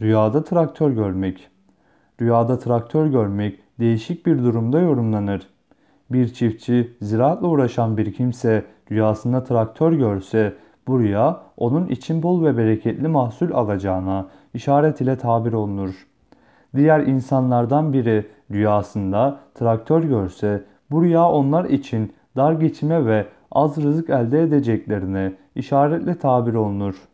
Rüyada traktör görmek. Rüyada traktör görmek değişik bir durumda yorumlanır. Bir çiftçi ziraatla uğraşan bir kimse rüyasında traktör görse bu rüya onun için bol ve bereketli mahsul alacağına işaret ile tabir olunur. Diğer insanlardan biri rüyasında traktör görse bu rüya onlar için dar geçime ve az rızık elde edeceklerine işaretle tabir olunur.